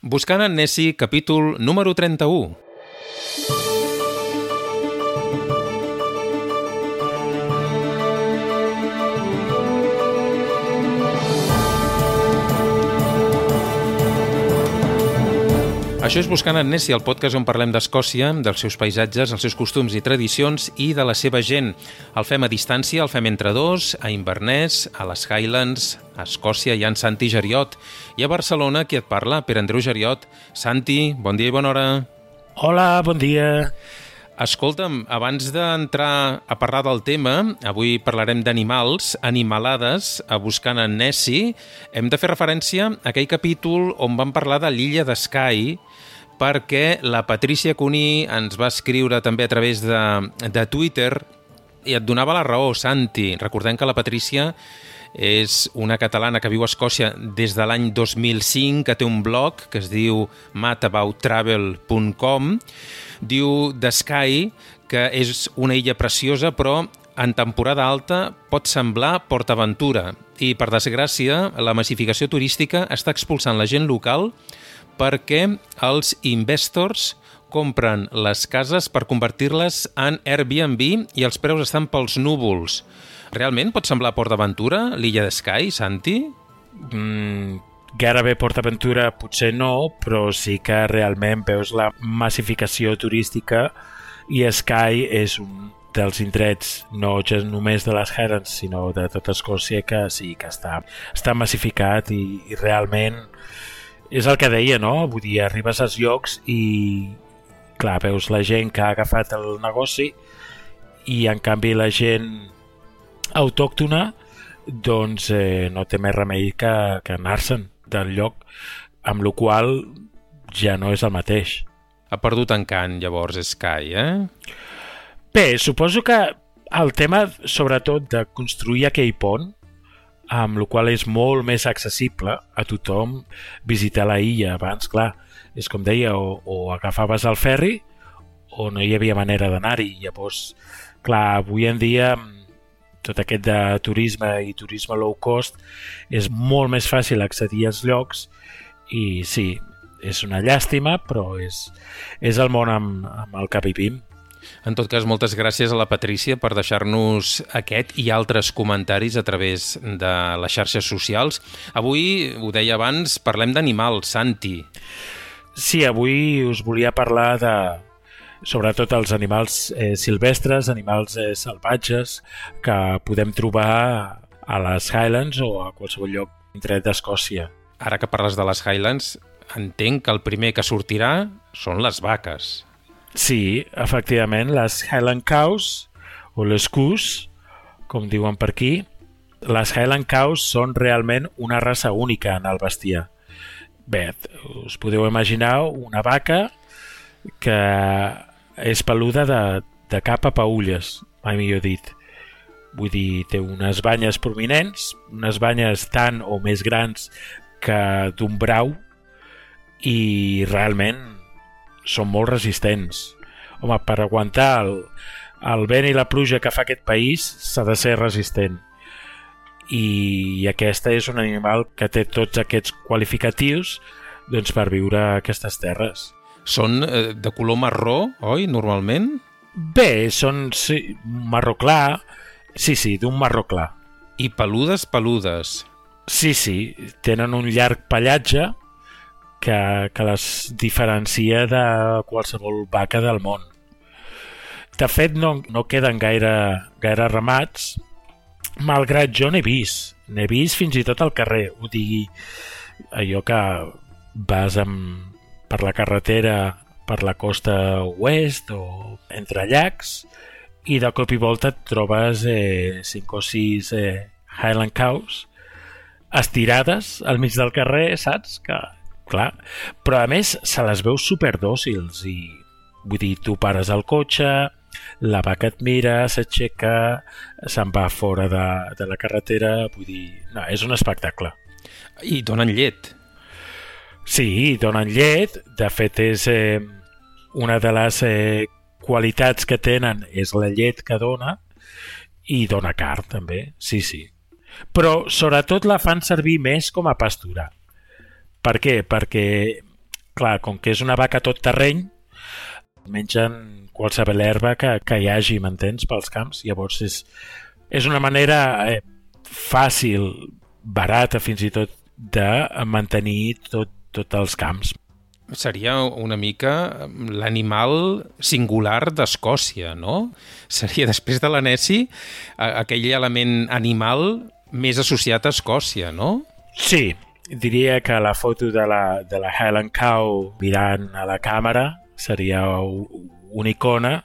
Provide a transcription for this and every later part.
Buscant en Nessie, capítol número 31. Això és Buscant en Nessie, el podcast on parlem d'Escòcia, dels seus paisatges, els seus costums i tradicions i de la seva gent. El fem a distància, el fem entre dos, a Inverness, a les Highlands, a Escòcia hi ha en Santi Geriot i a Barcelona qui et parla, Per Andreu Geriot. Santi, bon dia i bona hora. Hola, bon dia. Escolta'm, abans d'entrar a parlar del tema, avui parlarem d'animals, animalades, a Buscant en Nessie, hem de fer referència a aquell capítol on vam parlar de l'illa de Skye, perquè la Patricia Cuní ens va escriure també a través de, de Twitter i et donava la raó, Santi. Recordem que la Patricia és una catalana que viu a Escòcia des de l'any 2005, que té un blog que es diu matabouttravel.com. Diu de Sky que és una illa preciosa, però en temporada alta pot semblar PortAventura i, per desgràcia, la massificació turística està expulsant la gent local perquè els investors compren les cases per convertir-les en Airbnb i els preus estan pels núvols. Realment pot semblar Port d'Aventura, l'illa de Sky, Santi? Mm, gairebé PortAventura potser no, però sí que realment veus la massificació turística i Sky és un dels indrets, no ja només de les Highlands, sinó de tota Escòcia, que sí que està, està massificat i, i realment és el que deia, no? Vull dir, arribes als llocs i, clar, veus la gent que ha agafat el negoci i, en canvi, la gent autòctona doncs eh, no té més remei que, que anar-se'n del lloc, amb la qual ja no és el mateix. Ha perdut encant, llavors, Sky, eh? Bé, suposo que el tema, sobretot, de construir aquell pont amb la qual és molt més accessible a tothom visitar la illa abans, clar, és com deia, o, o agafaves el ferri o no hi havia manera d'anar-hi. Llavors, clar, avui en dia tot aquest de turisme i turisme low cost és molt més fàcil accedir als llocs i sí, és una llàstima, però és, és el món amb, amb el que vivim. En tot cas, moltes gràcies a la Patrícia per deixar-nos aquest i altres comentaris a través de les xarxes socials. Avui, ho deia abans, parlem d'animals, Santi. Sí, avui us volia parlar de, sobretot els animals eh, silvestres, animals eh, salvatges que podem trobar a les Highlands o a qualsevol lloc dintre d'Escòcia. Ara que parles de les Highlands, entenc que el primer que sortirà són les vaques. Sí, efectivament, les Highland Cows, o les Cus, com diuen per aquí, les Highland Cows són realment una raça única en el bestiar. Bé, us podeu imaginar una vaca que és peluda de, de cap a paulles, mai millor dit. Vull dir, té unes banyes prominents, unes banyes tan o més grans que d'un brau i realment són molt resistents. Home, per aguantar el, el vent i la pluja que fa aquest país s'ha de ser resistent. I aquesta és un animal que té tots aquests qualificatius doncs, per viure a aquestes terres. Són eh, de color marró, oi, normalment? Bé, són sí, marró clar, sí, sí, d'un marró clar. I peludes, peludes. Sí, sí, tenen un llarg pallatge que, que les diferencia de qualsevol vaca del món. De fet, no, no queden gaire, gaire ramats, malgrat jo n'he vist. N'he vist fins i tot al carrer. Ho digui, allò que vas amb, per la carretera per la costa oest o entre llacs i de cop i volta et trobes eh, 5 o 6 eh, Highland Cows estirades al mig del carrer, saps? Que, clar. Però a més se les veu superdòcils i vull dir, tu pares el cotxe, la vaca et mira, s'aixeca, se'n va fora de, de la carretera, vull dir, no, és un espectacle. I donen llet. Sí, donen llet, de fet és eh, una de les eh, qualitats que tenen és la llet que dona i dona carn també, sí, sí. Però sobretot la fan servir més com a pastura. Per què? Perquè clar, com que és una vaca tot terreny, mengen qualsevol herba que, que hi hagi, m'entens, pels camps. Llavors és, és una manera eh, fàcil, barata fins i tot, de mantenir tot, tot els camps. Seria una mica l'animal singular d'Escòcia, no? Seria, després de l'anesi, aquell element animal més associat a Escòcia, no? Sí, diria que la foto de la, de la Helen Cow mirant a la càmera seria una icona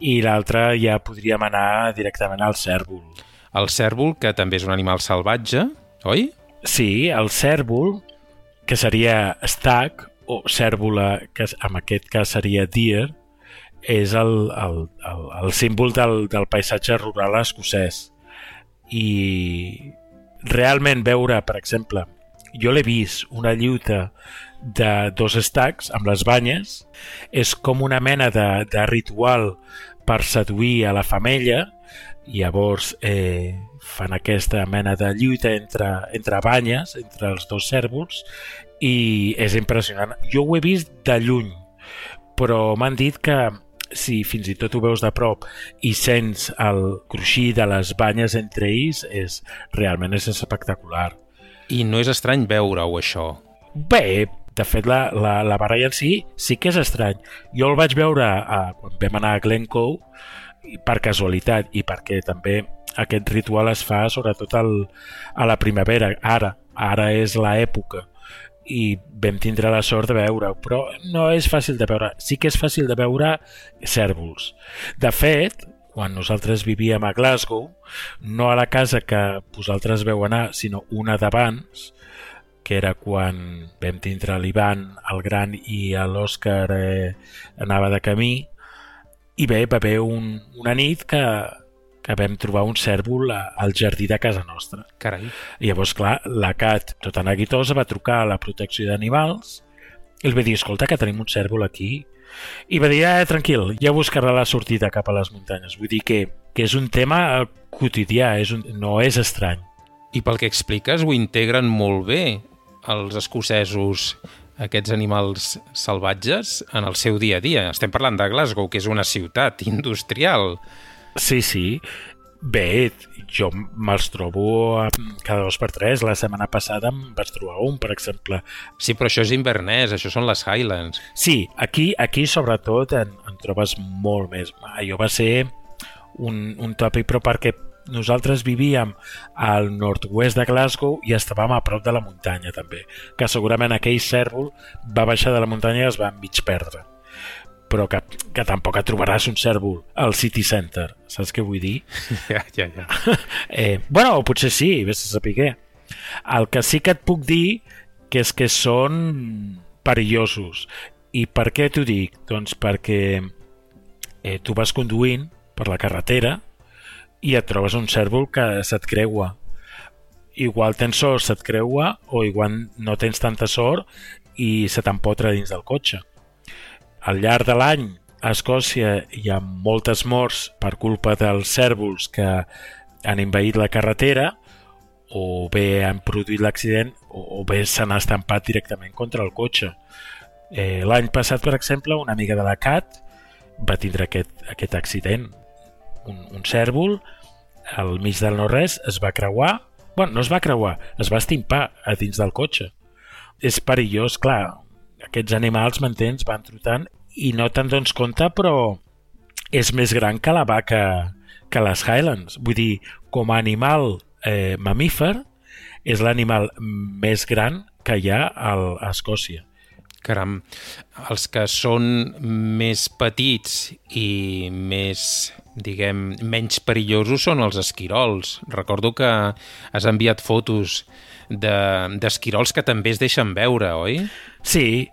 i l'altra ja podríem anar directament al cèrvol. El cèrvol, que també és un animal salvatge, oi? Sí, el cèrvol, que seria stag, o cèrvola, que en aquest cas seria deer, és el, el, el, el símbol del, del paisatge rural escocès. I realment veure, per exemple, jo l'he vist, una lluita de dos estacs amb les banyes, és com una mena de, de ritual per seduir a la femella, llavors eh, fan aquesta mena de lluita entre, entre banyes, entre els dos cèrvols, i és impressionant. Jo ho he vist de lluny, però m'han dit que si fins i tot ho veus de prop i sents el cruixir de les banyes entre ells, és, realment és espectacular. I no és estrany veure-ho, això? Bé, de fet, la, la, la baralla en si sí que és estrany. Jo el vaig veure a, quan vam anar a Glencoe per casualitat i perquè també aquest ritual es fa sobretot al, a la primavera, ara. Ara és l'època i vam tindre la sort de veure però no és fàcil de veure. Sí que és fàcil de veure cèrvols. De fet, quan nosaltres vivíem a Glasgow, no a la casa que vosaltres veu anar, sinó una d'abans, que era quan vam tindre l'Ivan, el Gran i l'Òscar eh, anava de camí, i bé, va haver un, una nit que, que vam trobar un cèrvol al jardí de casa nostra. Carai. I llavors, clar, la Cat, tota neguitosa, va trucar a la protecció d'animals i el va dir, escolta, que tenim un cèrvol aquí i va dir, eh, tranquil, ja buscarà la sortida cap a les muntanyes. Vull dir que, que és un tema quotidià, és un, no és estrany. I pel que expliques, ho integren molt bé els escocesos aquests animals salvatges en el seu dia a dia. Estem parlant de Glasgow, que és una ciutat industrial. Sí, sí. Bé, jo me'ls trobo cada dos per tres. La setmana passada em vaig trobar un, per exemple. Sí, però això és invernès, això són les Highlands. Sí, aquí, aquí sobretot en, en trobes molt més. Allò va ser un, un tòpic, però perquè nosaltres vivíem al nord-oest de Glasgow i estàvem a prop de la muntanya també, que segurament aquell cèrvol va baixar de la muntanya i es va mig perdre però que, que tampoc et trobaràs un cèrvol al City Center, saps què vull dir? Ja, ja, ja. Eh, bueno, o potser sí, vés a saber El que sí que et puc dir que és que són perillosos. I per què t'ho dic? Doncs perquè eh, tu vas conduint per la carretera i et trobes un cèrvol que se't creua. Igual tens sort, se't creua, o igual no tens tanta sort i se t'empotra dins del cotxe al llarg de l'any a Escòcia hi ha moltes morts per culpa dels cèrvols que han invaït la carretera o bé han produït l'accident o bé s'han estampat directament contra el cotxe. Eh, L'any passat, per exemple, una amiga de la CAT va tindre aquest, aquest accident. Un, un cèrvol al mig del no-res es va creuar bueno, no es va creuar, es va estimpar a dins del cotxe. És perillós, clar, aquests animals, m'entens, van trotant i no te'n dones compte, però és més gran que la vaca que les Highlands. Vull dir, com a animal eh, mamífer, és l'animal més gran que hi ha a Escòcia. Caram, els que són més petits i més, diguem, menys perillosos són els esquirols. Recordo que has enviat fotos d'esquirols de, que també es deixen veure, oi? Sí,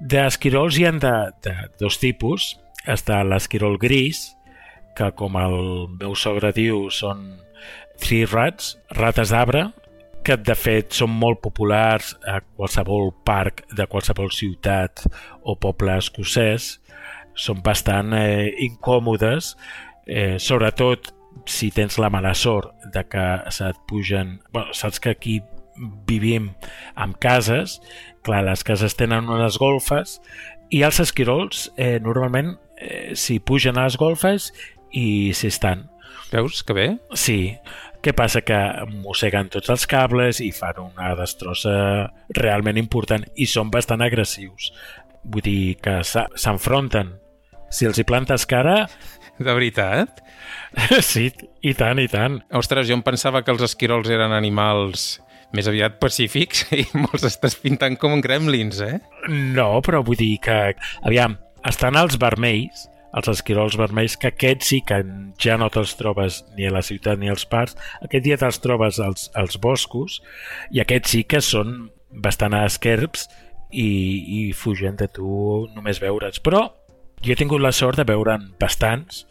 d'esquirols hi ha de, de dos tipus. Està l'esquirol gris, que com el meu sogre diu són tree rats, rates d'arbre, que de fet són molt populars a qualsevol parc de qualsevol ciutat o poble escocès. Són bastant eh, incòmodes, eh, sobretot si tens la mala sort de que se't pugen... Bueno, saps que aquí vivim en cases, clar, les cases tenen unes golfes i els esquirols eh, normalment eh, s'hi pugen a les golfes i s'hi estan. Veus que bé? Sí. Què passa? Que mosseguen tots els cables i fan una destrossa realment important i són bastant agressius. Vull dir que s'enfronten. Si els hi plantes cara... De veritat? sí, i tant, i tant. Ostres, jo em pensava que els esquirols eren animals més aviat pacífics i molts estàs pintant com gremlins, eh? No, però vull dir que... Aviam, estan els vermells, els esquirols vermells, que aquests sí que ja no te'ls trobes ni a la ciutat ni als parcs, aquest dia te'ls trobes als, als boscos, i aquests sí que són bastant esquerps i, i fugen de tu només veure'ls. Però jo he tingut la sort de veure'n bastants,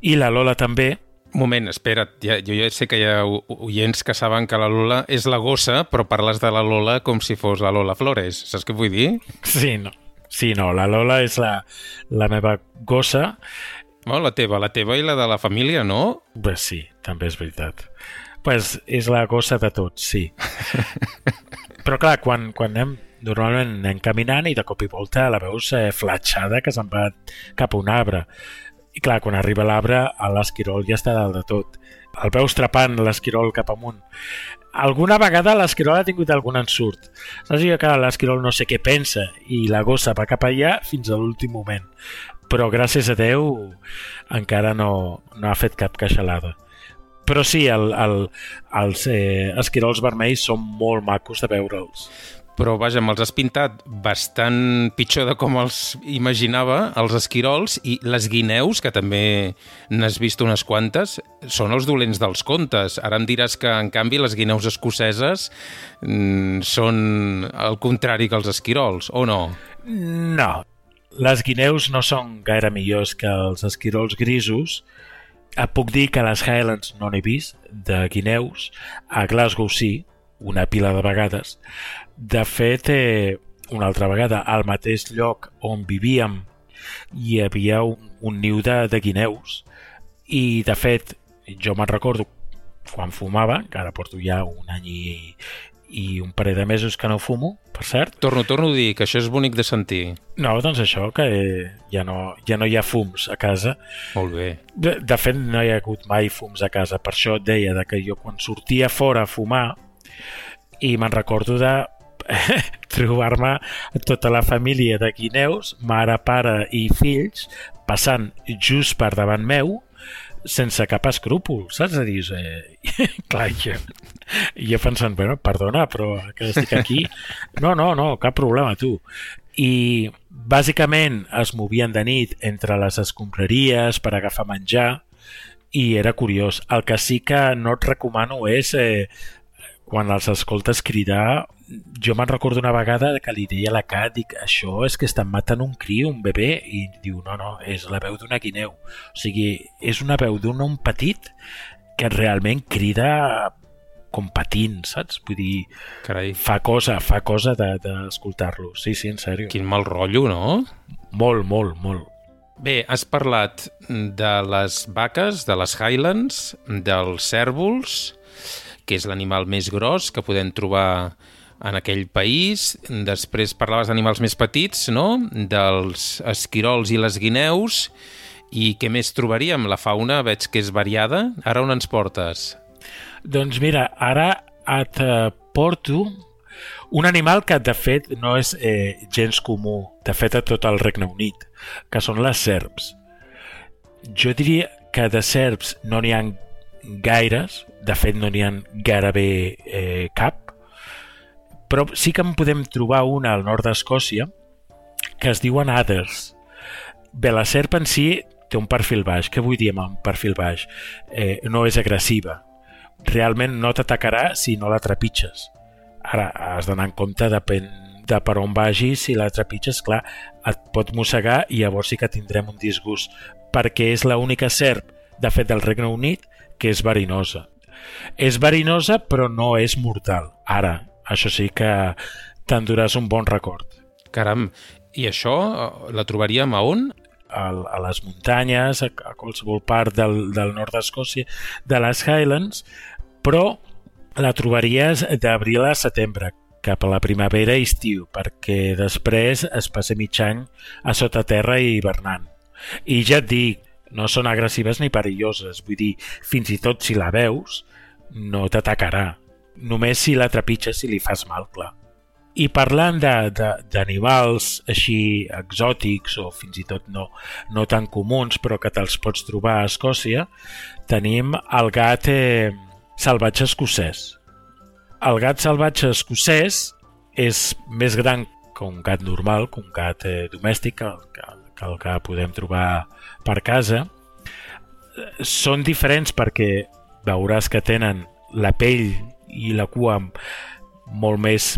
i la Lola també, moment, espera't, ja, jo ja sé que hi ha oients que saben que la Lola és la gossa, però parles de la Lola com si fos la Lola Flores. Saps què vull dir? Sí, no. Sí, no, la Lola és la, la meva gossa. Oh, la teva, la teva i la de la família, no? Pues sí, també és veritat. Pues és la gossa de tots, sí. Però clar, quan, quan anem, normalment anem caminant i de cop i volta la veus eh, flatxada que se'n va cap a un arbre. I clar, quan arriba l'arbre, l'esquirol ja està dalt de tot. El veus trepant l'esquirol cap amunt. Alguna vegada l'esquirol ha tingut algun ensurt. Saps que l'esquirol no sé què pensa i la gossa va cap allà fins a l'últim moment. Però gràcies a Déu encara no, no ha fet cap queixalada. Però sí, el, el, els eh, esquirols vermells són molt macos de veure'ls però vaja, me'ls has pintat bastant pitjor de com els imaginava, els esquirols i les guineus, que també n'has vist unes quantes, són els dolents dels contes. Ara em diràs que, en canvi, les guineus escoceses mm, són el contrari que els esquirols, o no? No. Les guineus no són gaire millors que els esquirols grisos. Puc dir que a les Highlands no n'he vist, de guineus. A Glasgow sí, una pila de vegades. De fet, eh, una altra vegada, al mateix lloc on vivíem hi havia un, un niu de, de guineus i, de fet, jo me'n recordo quan fumava, que ara porto ja un any i, i un parell de mesos que no fumo, per cert. Torno, torno a dir que això és bonic de sentir. No, doncs això, que ja no, ja no hi ha fums a casa. Molt bé. De, de fet, no hi ha hagut mai fums a casa, per això et deia de que jo quan sortia fora a fumar i me'n recordo de trobar-me tota la família de guineus, mare, pare i fills, passant just per davant meu, sense cap escrúpol, saps? A dir, eh, clar, jo, jo pensant, bueno, perdona, però que estic aquí... No, no, no, cap problema, tu. I bàsicament es movien de nit entre les escombraries per agafar menjar i era curiós. El que sí que no et recomano és eh, quan els escoltes cridar, jo me'n recordo una vegada que li deia a la Cat, dic, això és que estan matant un cri, un bebè, i diu, no, no, és la veu d'una guineu. O sigui, és una veu d'un home petit que realment crida com patint, saps? Vull dir, Carai. fa cosa, fa cosa d'escoltar-lo. De, sí, sí, en sèrio. Quin mal rotllo, no? Molt, molt, molt. Bé, has parlat de les vaques, de les Highlands, dels cèrvols, que és l'animal més gros que podem trobar en aquell país. Després parlaves d'animals més petits, no? dels esquirols i les guineus. I què més trobaríem? La fauna veig que és variada. Ara on ens portes? Doncs mira, ara et eh, porto un animal que de fet no és eh, gens comú, de fet a tot el Regne Unit, que són les serps. Jo diria que de serps no n'hi ha gaires, de fet no n'hi ha gairebé eh, cap, però sí que en podem trobar una al nord d'Escòcia que es diuen adders. Bé, la serp en si té un perfil baix. Què vull dir amb un perfil baix? Eh, no és agressiva. Realment no t'atacarà si no la trepitges. Ara, has d'anar en compte, depèn de per on vagis, si la trepitges, clar, et pot mossegar i llavors sí que tindrem un disgust, perquè és l'única serp, de fet, del Regne Unit, que és verinosa. És verinosa, però no és mortal. Ara, això sí que t'enduràs un bon record. Caram, i això eh, la trobaríem a on? A, a les muntanyes, a, a qualsevol part del, del nord d'Escòcia, de les Highlands, però la trobaries d'abril a setembre, cap a la primavera i estiu, perquè després es passa mig any a sota terra i hivernant. I ja et dic, no són agressives ni perilloses, vull dir, fins i tot si la veus, no t'atacarà. Només si la trepitges i li fas mal, clar. I parlant d'animals així exòtics o fins i tot no, no tan comuns però que te'ls pots trobar a Escòcia, tenim el gat eh, salvatge escocès. El gat salvatge escocès és més gran que un gat normal, que un gat eh, domèstic, que, que, que el que podem trobar per casa. Són diferents perquè veuràs que tenen la pell i la cua molt més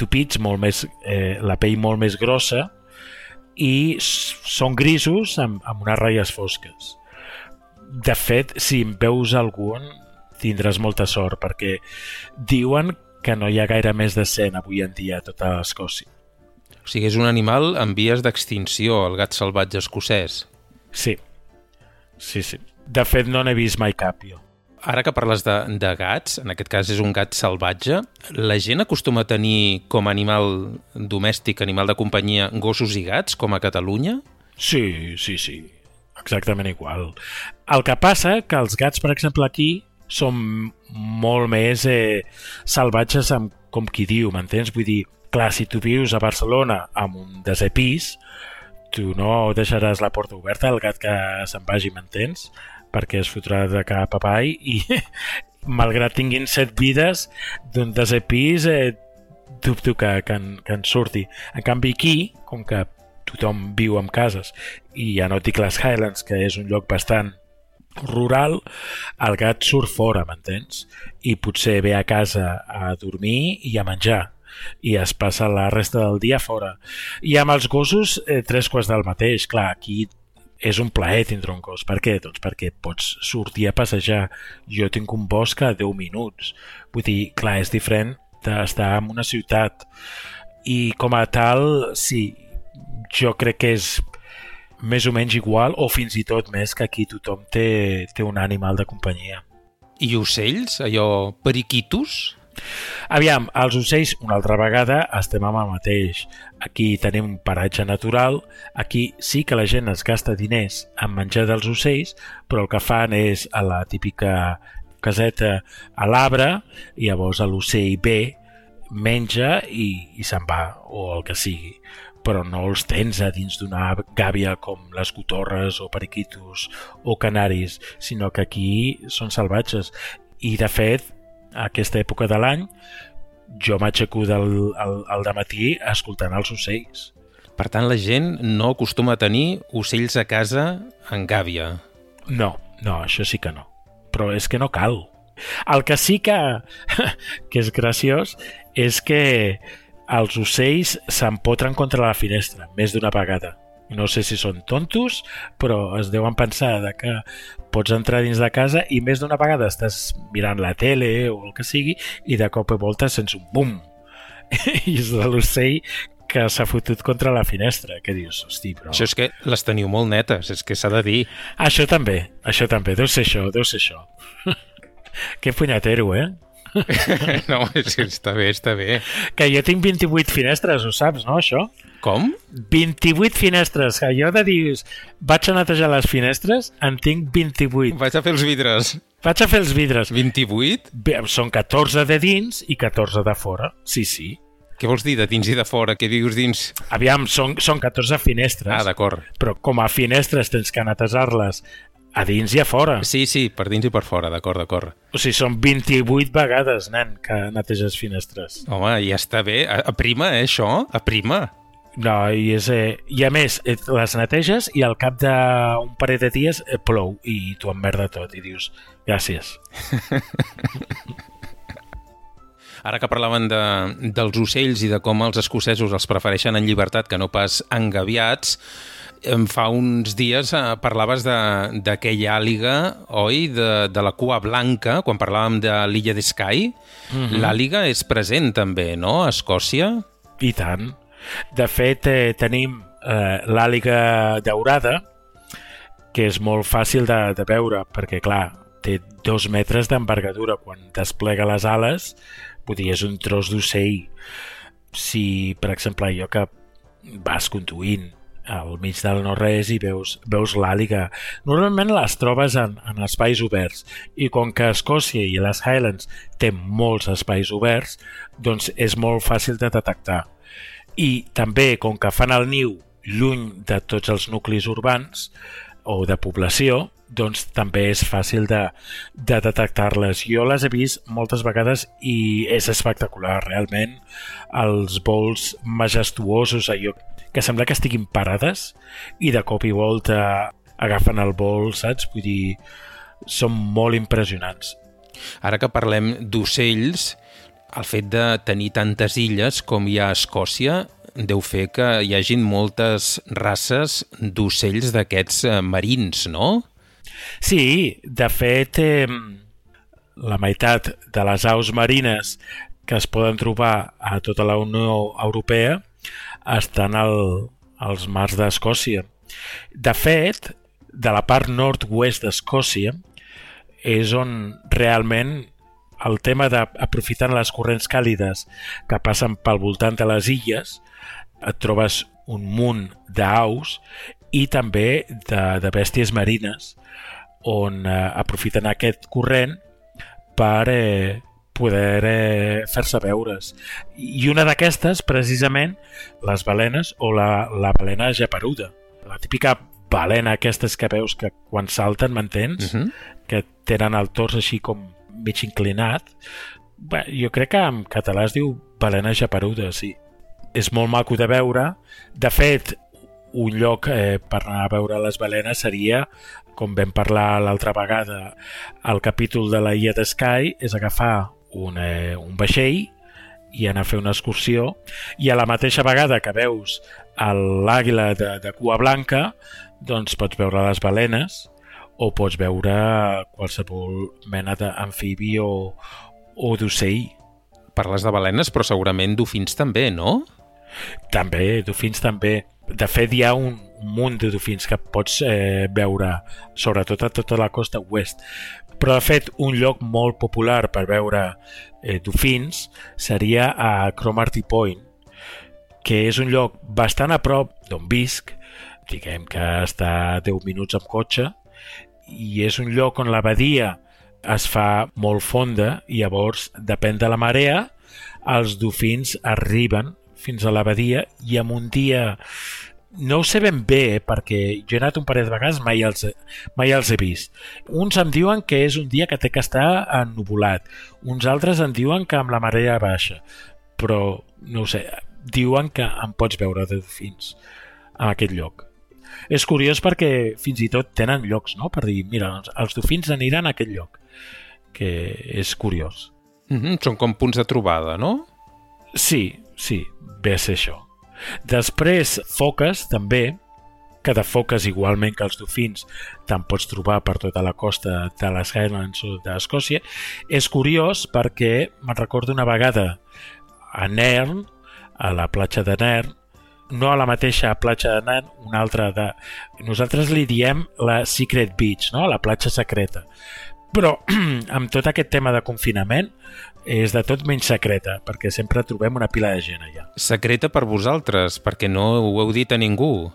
tupits, molt més, eh, la pell molt més grossa i són grisos amb, amb unes ratlles fosques. De fet, si en veus algun, tindràs molta sort, perquè diuen que no hi ha gaire més de 100 avui en dia a tota Escòcia. O sigui, és un animal en vies d'extinció, el gat salvatge escocès. Sí, sí, sí. De fet, no n'he vist mai cap, jo. Ara que parles de, de gats, en aquest cas és un gat salvatge, la gent acostuma a tenir com a animal domèstic, animal de companyia, gossos i gats, com a Catalunya? Sí, sí, sí. Exactament igual. El que passa que els gats, per exemple, aquí són molt més eh, salvatges amb, com qui diu, m'entens? Vull dir, clar, si tu vius a Barcelona amb un desè pis, tu no deixaràs la porta oberta al gat que se'n vagi, m'entens? perquè es fotrà de cap avall i malgrat tinguin set vides d'un desè pis eh, dubto que, que, en, que en surti en canvi aquí, com que tothom viu en cases i ja no dic les Highlands que és un lloc bastant rural, el gat surt fora, m'entens? I potser ve a casa a dormir i a menjar i es passa la resta del dia fora. I amb els gossos, eh, tres quarts del mateix. Clar, aquí és un plaer tindre un gos. Per què? Doncs perquè pots sortir a passejar. Jo tinc un bosc a 10 minuts. Vull dir, clar, és diferent d'estar en una ciutat. I com a tal, sí, jo crec que és més o menys igual o fins i tot més que aquí tothom té, té un animal de companyia. I ocells? Allò periquitos? Aviam, els ocells, una altra vegada, estem amb el mateix. Aquí tenim un paratge natural, aquí sí que la gent es gasta diners en menjar dels ocells, però el que fan és a la típica caseta a l'arbre, i llavors l'ocell ve, menja i, i se'n va, o el que sigui però no els tens a dins d'una gàbia com les cotorres o periquitos o canaris, sinó que aquí són salvatges. I, de fet, a aquesta època de l'any jo m'aixeco del, al, al matí escoltant els ocells. Per tant, la gent no acostuma a tenir ocells a casa en gàbia. No, no, això sí que no. Però és que no cal. El que sí que, que és graciós és que els ocells s'empotren contra la finestra més d'una vegada no sé si són tontos, però es deuen pensar de que pots entrar dins de casa i més d'una vegada estàs mirant la tele o el que sigui i de cop i volta sents un bum i és de l'ocell que s'ha fotut contra la finestra, que dius, hosti, però... Això és que les teniu molt netes, és que s'ha de dir. Això també, això també, deu ser això, deu ser això. que punyatero, eh? no, és que està bé, està bé. Que jo tinc 28 finestres, ho saps, no, això? Com? 28 finestres. Que jo de dir, vaig a netejar les finestres, en tinc 28. Vaig a fer els vidres. Vaig a fer els vidres. 28? Bé, són 14 de dins i 14 de fora. Sí, sí. Què vols dir de dins i de fora? Què dius dins? Aviam, són, són 14 finestres. Ah, d'acord. Però com a finestres tens que netejar-les a dins i a fora. Sí, sí, per dins i per fora, d'acord, d'acord. O sigui, són 28 vegades, nen, que neteges finestres. Home, ja està bé. A, a prima, eh, això? A prima. No, i, és, eh, i a més, eh, les neteges i al cap d'un parell de dies eh, plou i tu emmerda tot i dius, gràcies. Ara que parlaven de, dels ocells i de com els escocesos els prefereixen en llibertat que no pas engaviats, fa uns dies eh, parlaves d'aquella àliga, oi? De, de la cua blanca, quan parlàvem de l'illa de Skye. Mm -hmm. L'àliga és present també, no?, a Escòcia. I tant. De fet, eh, tenim eh, l'àliga daurada, que és molt fàcil de, de veure, perquè, clar, té dos metres d'envergadura. Quan desplega les ales, vull dir, és un tros d'ocell. Si, per exemple, jo que vas conduint al mig del no-res i veus, veus l'àliga. Normalment les trobes en, en espais oberts i com que Escòcia i les Highlands té molts espais oberts, doncs és molt fàcil de detectar. I també, com que fan el niu lluny de tots els nuclis urbans o de població, doncs també és fàcil de, de detectar-les. Jo les he vist moltes vegades i és espectacular, realment. Els vols majestuosos, allò que sembla que estiguin parades i de cop i volta agafen el vol, saps? Vull dir, són molt impressionants. Ara que parlem d'ocells, el fet de tenir tantes illes com hi ha a Escòcia deu fer que hi hagin moltes races d'ocells d'aquests eh, marins, no? Sí, de fet, eh, la meitat de les aus marines que es poden trobar a tota la Unió Europea estan al, als mars d'Escòcia. De fet, de la part nord-oest d'Escòcia és on realment el tema d'aprofitant les corrents càlides que passen pel voltant de les illes et trobes un munt d'aus i també de, de bèsties marines on eh, aprofiten aquest corrent per eh, poder eh, fer-se veure's. I una d'aquestes, precisament, les balenes o la, la balena japeruda. La típica balena aquestes que veus que quan salten, m'entens? Uh mhm. -huh. Que tenen el tors així com mig inclinat. Bé, jo crec que en català es diu balena japeruda, sí. És molt maco de veure. De fet, un lloc eh, per anar a veure les balenes seria com vam parlar l'altra vegada, el capítol de la Illa de Sky és agafar un, eh, un vaixell i anar a fer una excursió i a la mateixa vegada que veus l'àguila de, de cua blanca doncs pots veure les balenes o pots veure qualsevol mena d'amfibi o, o d'ocell. Parles de balenes, però segurament dofins també, no? També, dofins també. De fet, hi ha un, un munt de dofins que pots eh, veure, sobretot a tota la costa oest. Però, de fet, un lloc molt popular per veure eh, dofins seria a Cromarty Point, que és un lloc bastant a prop d'on visc, diguem que està a 10 minuts amb cotxe, i és un lloc on la badia es fa molt fonda i llavors, depèn de la marea, els dofins arriben fins a l'abadia i en un dia no ho sé ben bé, eh, perquè jo he anat un parell de vegades, mai els, mai els he vist. Uns em diuen que és un dia que té que estar ennubulat, uns altres em diuen que amb la marea baixa, però no ho sé, diuen que em pots veure de dofins a aquest lloc. És curiós perquè fins i tot tenen llocs, no?, per dir, mira, doncs, els dofins aniran a aquest lloc, que és curiós. Mm -hmm, són com punts de trobada, no? Sí, sí, ve a ser això. Després, foques, també, que de foques igualment que els dofins te'n pots trobar per tota la costa de les Highlands o d'Escòcia. És curiós perquè me'n recordo una vegada a Nern, a la platja de Nern, no a la mateixa platja de Nern, una altra de... Nosaltres li diem la Secret Beach, no? la platja secreta. Però amb tot aquest tema de confinament és de tot menys secreta, perquè sempre trobem una pila de gent allà. Secreta per vosaltres, perquè no ho heu dit a ningú.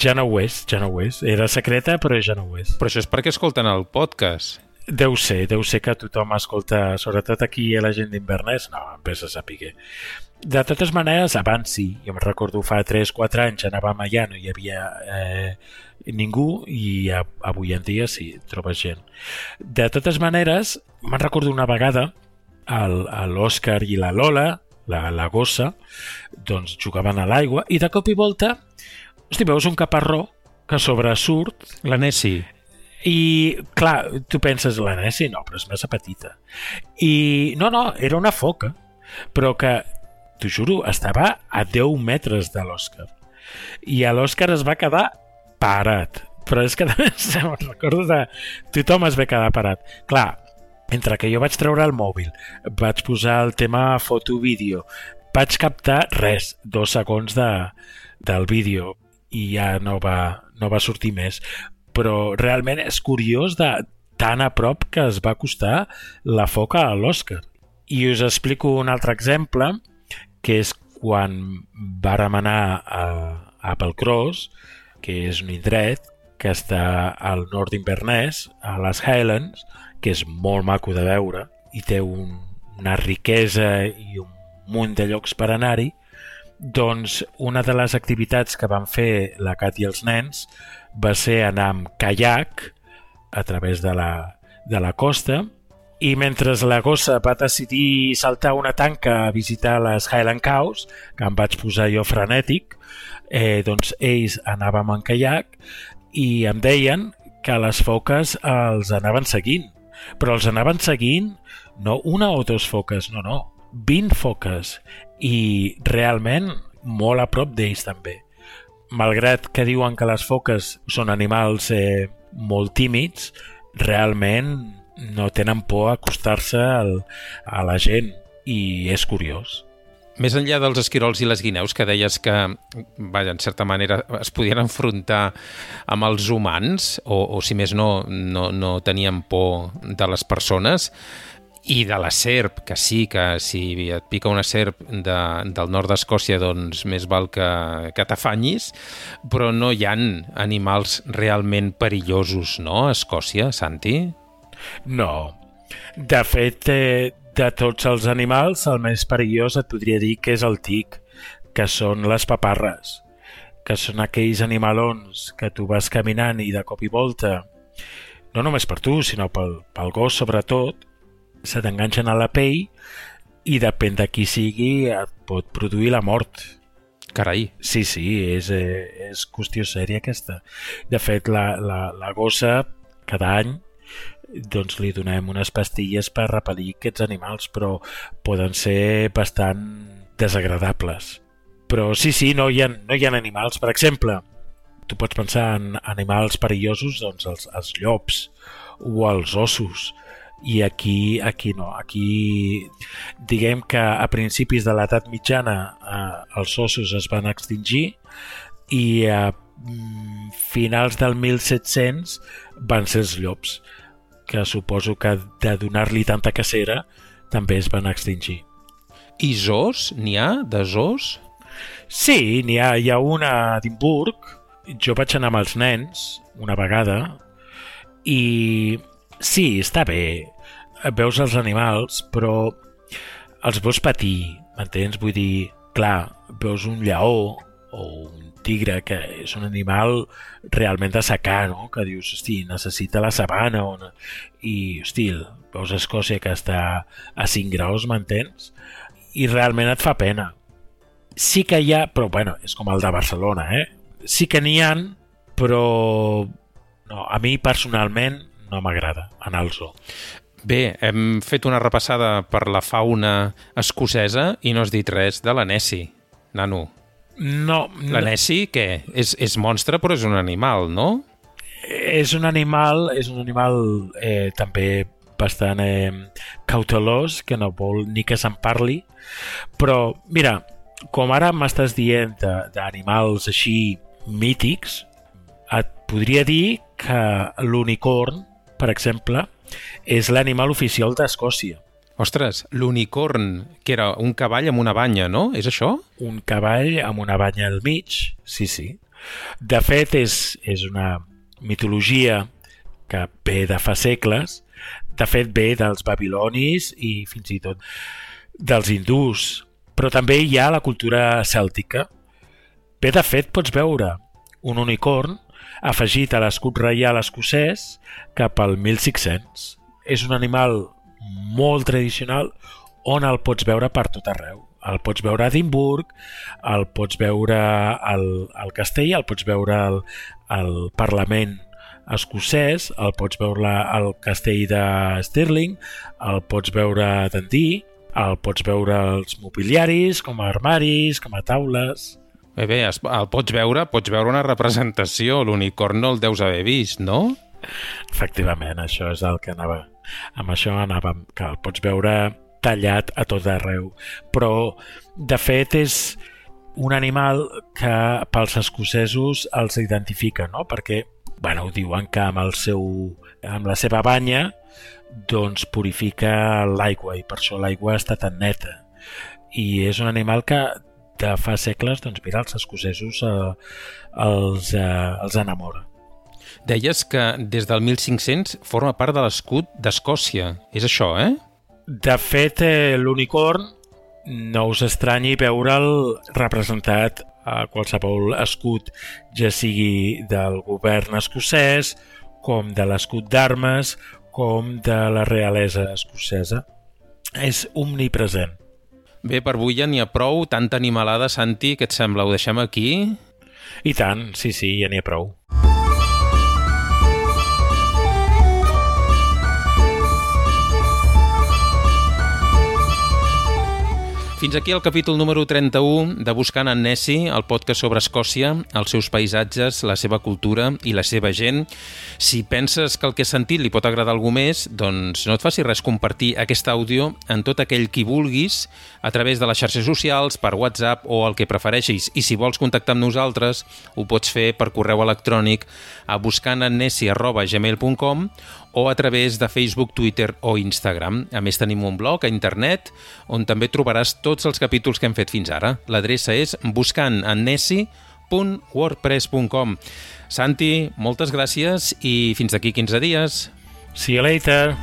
Ja no ho és, ja no ho és. Era secreta, però ja no ho és. Però això és perquè escolten el podcast. Deu ser, deu ser que tothom escolta, sobretot aquí a la gent d'Invernès, no, em pesa saber. De totes maneres, abans sí, jo me'n recordo fa 3-4 anys anàvem allà, no hi havia eh, ningú i avui en dia sí, trobes gent. De totes maneres, me'n recordo una vegada l'Òscar i la Lola, la, la gossa, doncs jugaven a l'aigua i de cop i volta hosti, veus un caparró que sobresurt... La Nessie. I, clar, tu penses, la Nessie no, però és massa petita. I, no, no, era una foca, però que, t'ho juro, estava a 10 metres de l'Òscar. I l'Òscar es va quedar parat. Però és que me'n recordo de... Tothom es va quedar parat. Clar, entre que jo vaig treure el mòbil, vaig posar el tema foto-vídeo, vaig captar res, dos segons de, del vídeo i ja no va, no va sortir més. Però realment és curiós de tan a prop que es va costar la foca a l'Oscar. I us explico un altre exemple, que és quan vàrem anar a Applecross, que és un indret que està al nord d'Inverness, a les Highlands, que és molt maco de veure i té un, una riquesa i un munt de llocs per anar-hi, doncs una de les activitats que van fer la Cat i els nens va ser anar amb caiac a través de la, de la costa i mentre la gossa va decidir saltar una tanca a visitar les Highland Cows, que em vaig posar jo frenètic, eh, doncs ells anàvem en caiac i em deien que les foques els anaven seguint. Però els anaven seguint no una o dos foques, no, no, 20 foques i realment molt a prop d'ells també. Malgrat que diuen que les foques són animals eh, molt tímids, realment no tenen por a acostar-se a la gent i és curiós. Més enllà dels esquirols i les guineus, que deies que, vaja, en certa manera es podien enfrontar amb els humans, o, o si més no, no, no tenien por de les persones, i de la serp, que sí, que si et pica una serp de, del nord d'Escòcia, doncs més val que, que t'afanyis, però no hi han animals realment perillosos, no, a Escòcia, Santi? No. De fet, eh, de tots els animals, el més perillós et podria dir que és el tic, que són les paparres, que són aquells animalons que tu vas caminant i de cop i volta, no només per tu, sinó pel, pel gos sobretot, se t'enganxen a la pell i depèn de qui sigui et pot produir la mort. Carai. Sí, sí, és, eh, és qüestió sèria aquesta. De fet, la, la, la gossa cada any doncs li donem unes pastilles per repel·lir aquests animals, però poden ser bastant desagradables. Però sí, sí, no hi ha, no hi ha animals. Per exemple, tu pots pensar en animals perillosos, doncs els, els llops o els ossos, i aquí, aquí no. Aquí diguem que a principis de l'edat mitjana eh, els ossos es van extingir i a mm, finals del 1700 van ser els llops que suposo que de donar-li tanta cacera també es van extingir. I zoos? N'hi ha de zoos? Sí, n'hi ha. Hi ha una a Edimburg. Jo vaig anar amb els nens una vegada i sí, està bé. Veus els animals, però els veus patir, m'entens? Vull dir, clar, veus un lleó o un tigre, que és un animal realment de secar, no? que dius, hosti, necessita la sabana, o... i, hosti, veus Escòcia que està a 5 graus, m'entens? I realment et fa pena. Sí que hi ha, però bueno, és com el de Barcelona, eh? Sí que n'hi han, però no, a mi personalment no m'agrada anar al zoo. Bé, hem fet una repassada per la fauna escocesa i no has dit res de la Nessie, nano. No. La Nessie, què? És, és monstre, però és un animal, no? És un animal, és un animal eh, també bastant eh, cautelós, que no vol ni que se'n parli, però, mira, com ara m'estàs dient d'animals així mítics, et podria dir que l'unicorn, per exemple, és l'animal oficial d'Escòcia. Ostres, l'unicorn, que era un cavall amb una banya, no? És això? Un cavall amb una banya al mig, sí, sí. De fet, és, és una mitologia que ve de fa segles, de fet ve dels babilonis i fins i tot dels hindús, però també hi ha la cultura cèltica. Bé, de fet, pots veure un unicorn afegit a l'escut reial escocès cap al 1600. És un animal molt tradicional on el pots veure per tot arreu. El pots veure a Edimburg, el pots veure al, al castell, el pots veure al, al Parlament escocès, el pots veure al castell de Stirling, el pots veure a Dundee, el pots veure als mobiliaris, com a armaris, com a taules... Bé, bé, el pots veure, pots veure una representació, l'unicorn no el deus haver vist, no? Efectivament, això és el que anava amb això anàvem, que el pots veure tallat a tot arreu. Però, de fet, és un animal que pels escocesos els identifica, no? Perquè, bueno, diuen que amb el seu amb la seva banya doncs purifica l'aigua i per això l'aigua està tan neta. I és un animal que de fa segles, doncs mira, els escocesos eh, els, eh, els enamora. Deies que des del 1500 forma part de l'escut d'Escòcia. És això, eh? De fet, eh, l'unicorn no us estranyi veure'l representat a qualsevol escut, ja sigui del govern escocès, com de l'escut d'armes, com de la realesa escocesa. És omnipresent. Bé, per avui ja n'hi ha prou. Tanta animalada, Santi, què et sembla? Ho deixem aquí? I tant, sí, sí, ja n'hi ha prou. Fins aquí el capítol número 31 de Buscant en Nessie, el podcast sobre Escòcia, els seus paisatges, la seva cultura i la seva gent. Si penses que el que has sentit li pot agradar algú més, doncs no et faci res compartir aquest àudio en tot aquell qui vulguis a través de les xarxes socials, per WhatsApp o el que prefereixis. I si vols contactar amb nosaltres, ho pots fer per correu electrònic a buscantennessi.gmail.com o a través de Facebook, Twitter o Instagram. A més, tenim un blog a internet on també trobaràs tots els capítols que hem fet fins ara. L'adreça és buscantennesi.wordpress.com Santi, moltes gràcies i fins d'aquí 15 dies. See you later!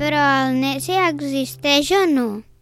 Però el Nessie existeix o no?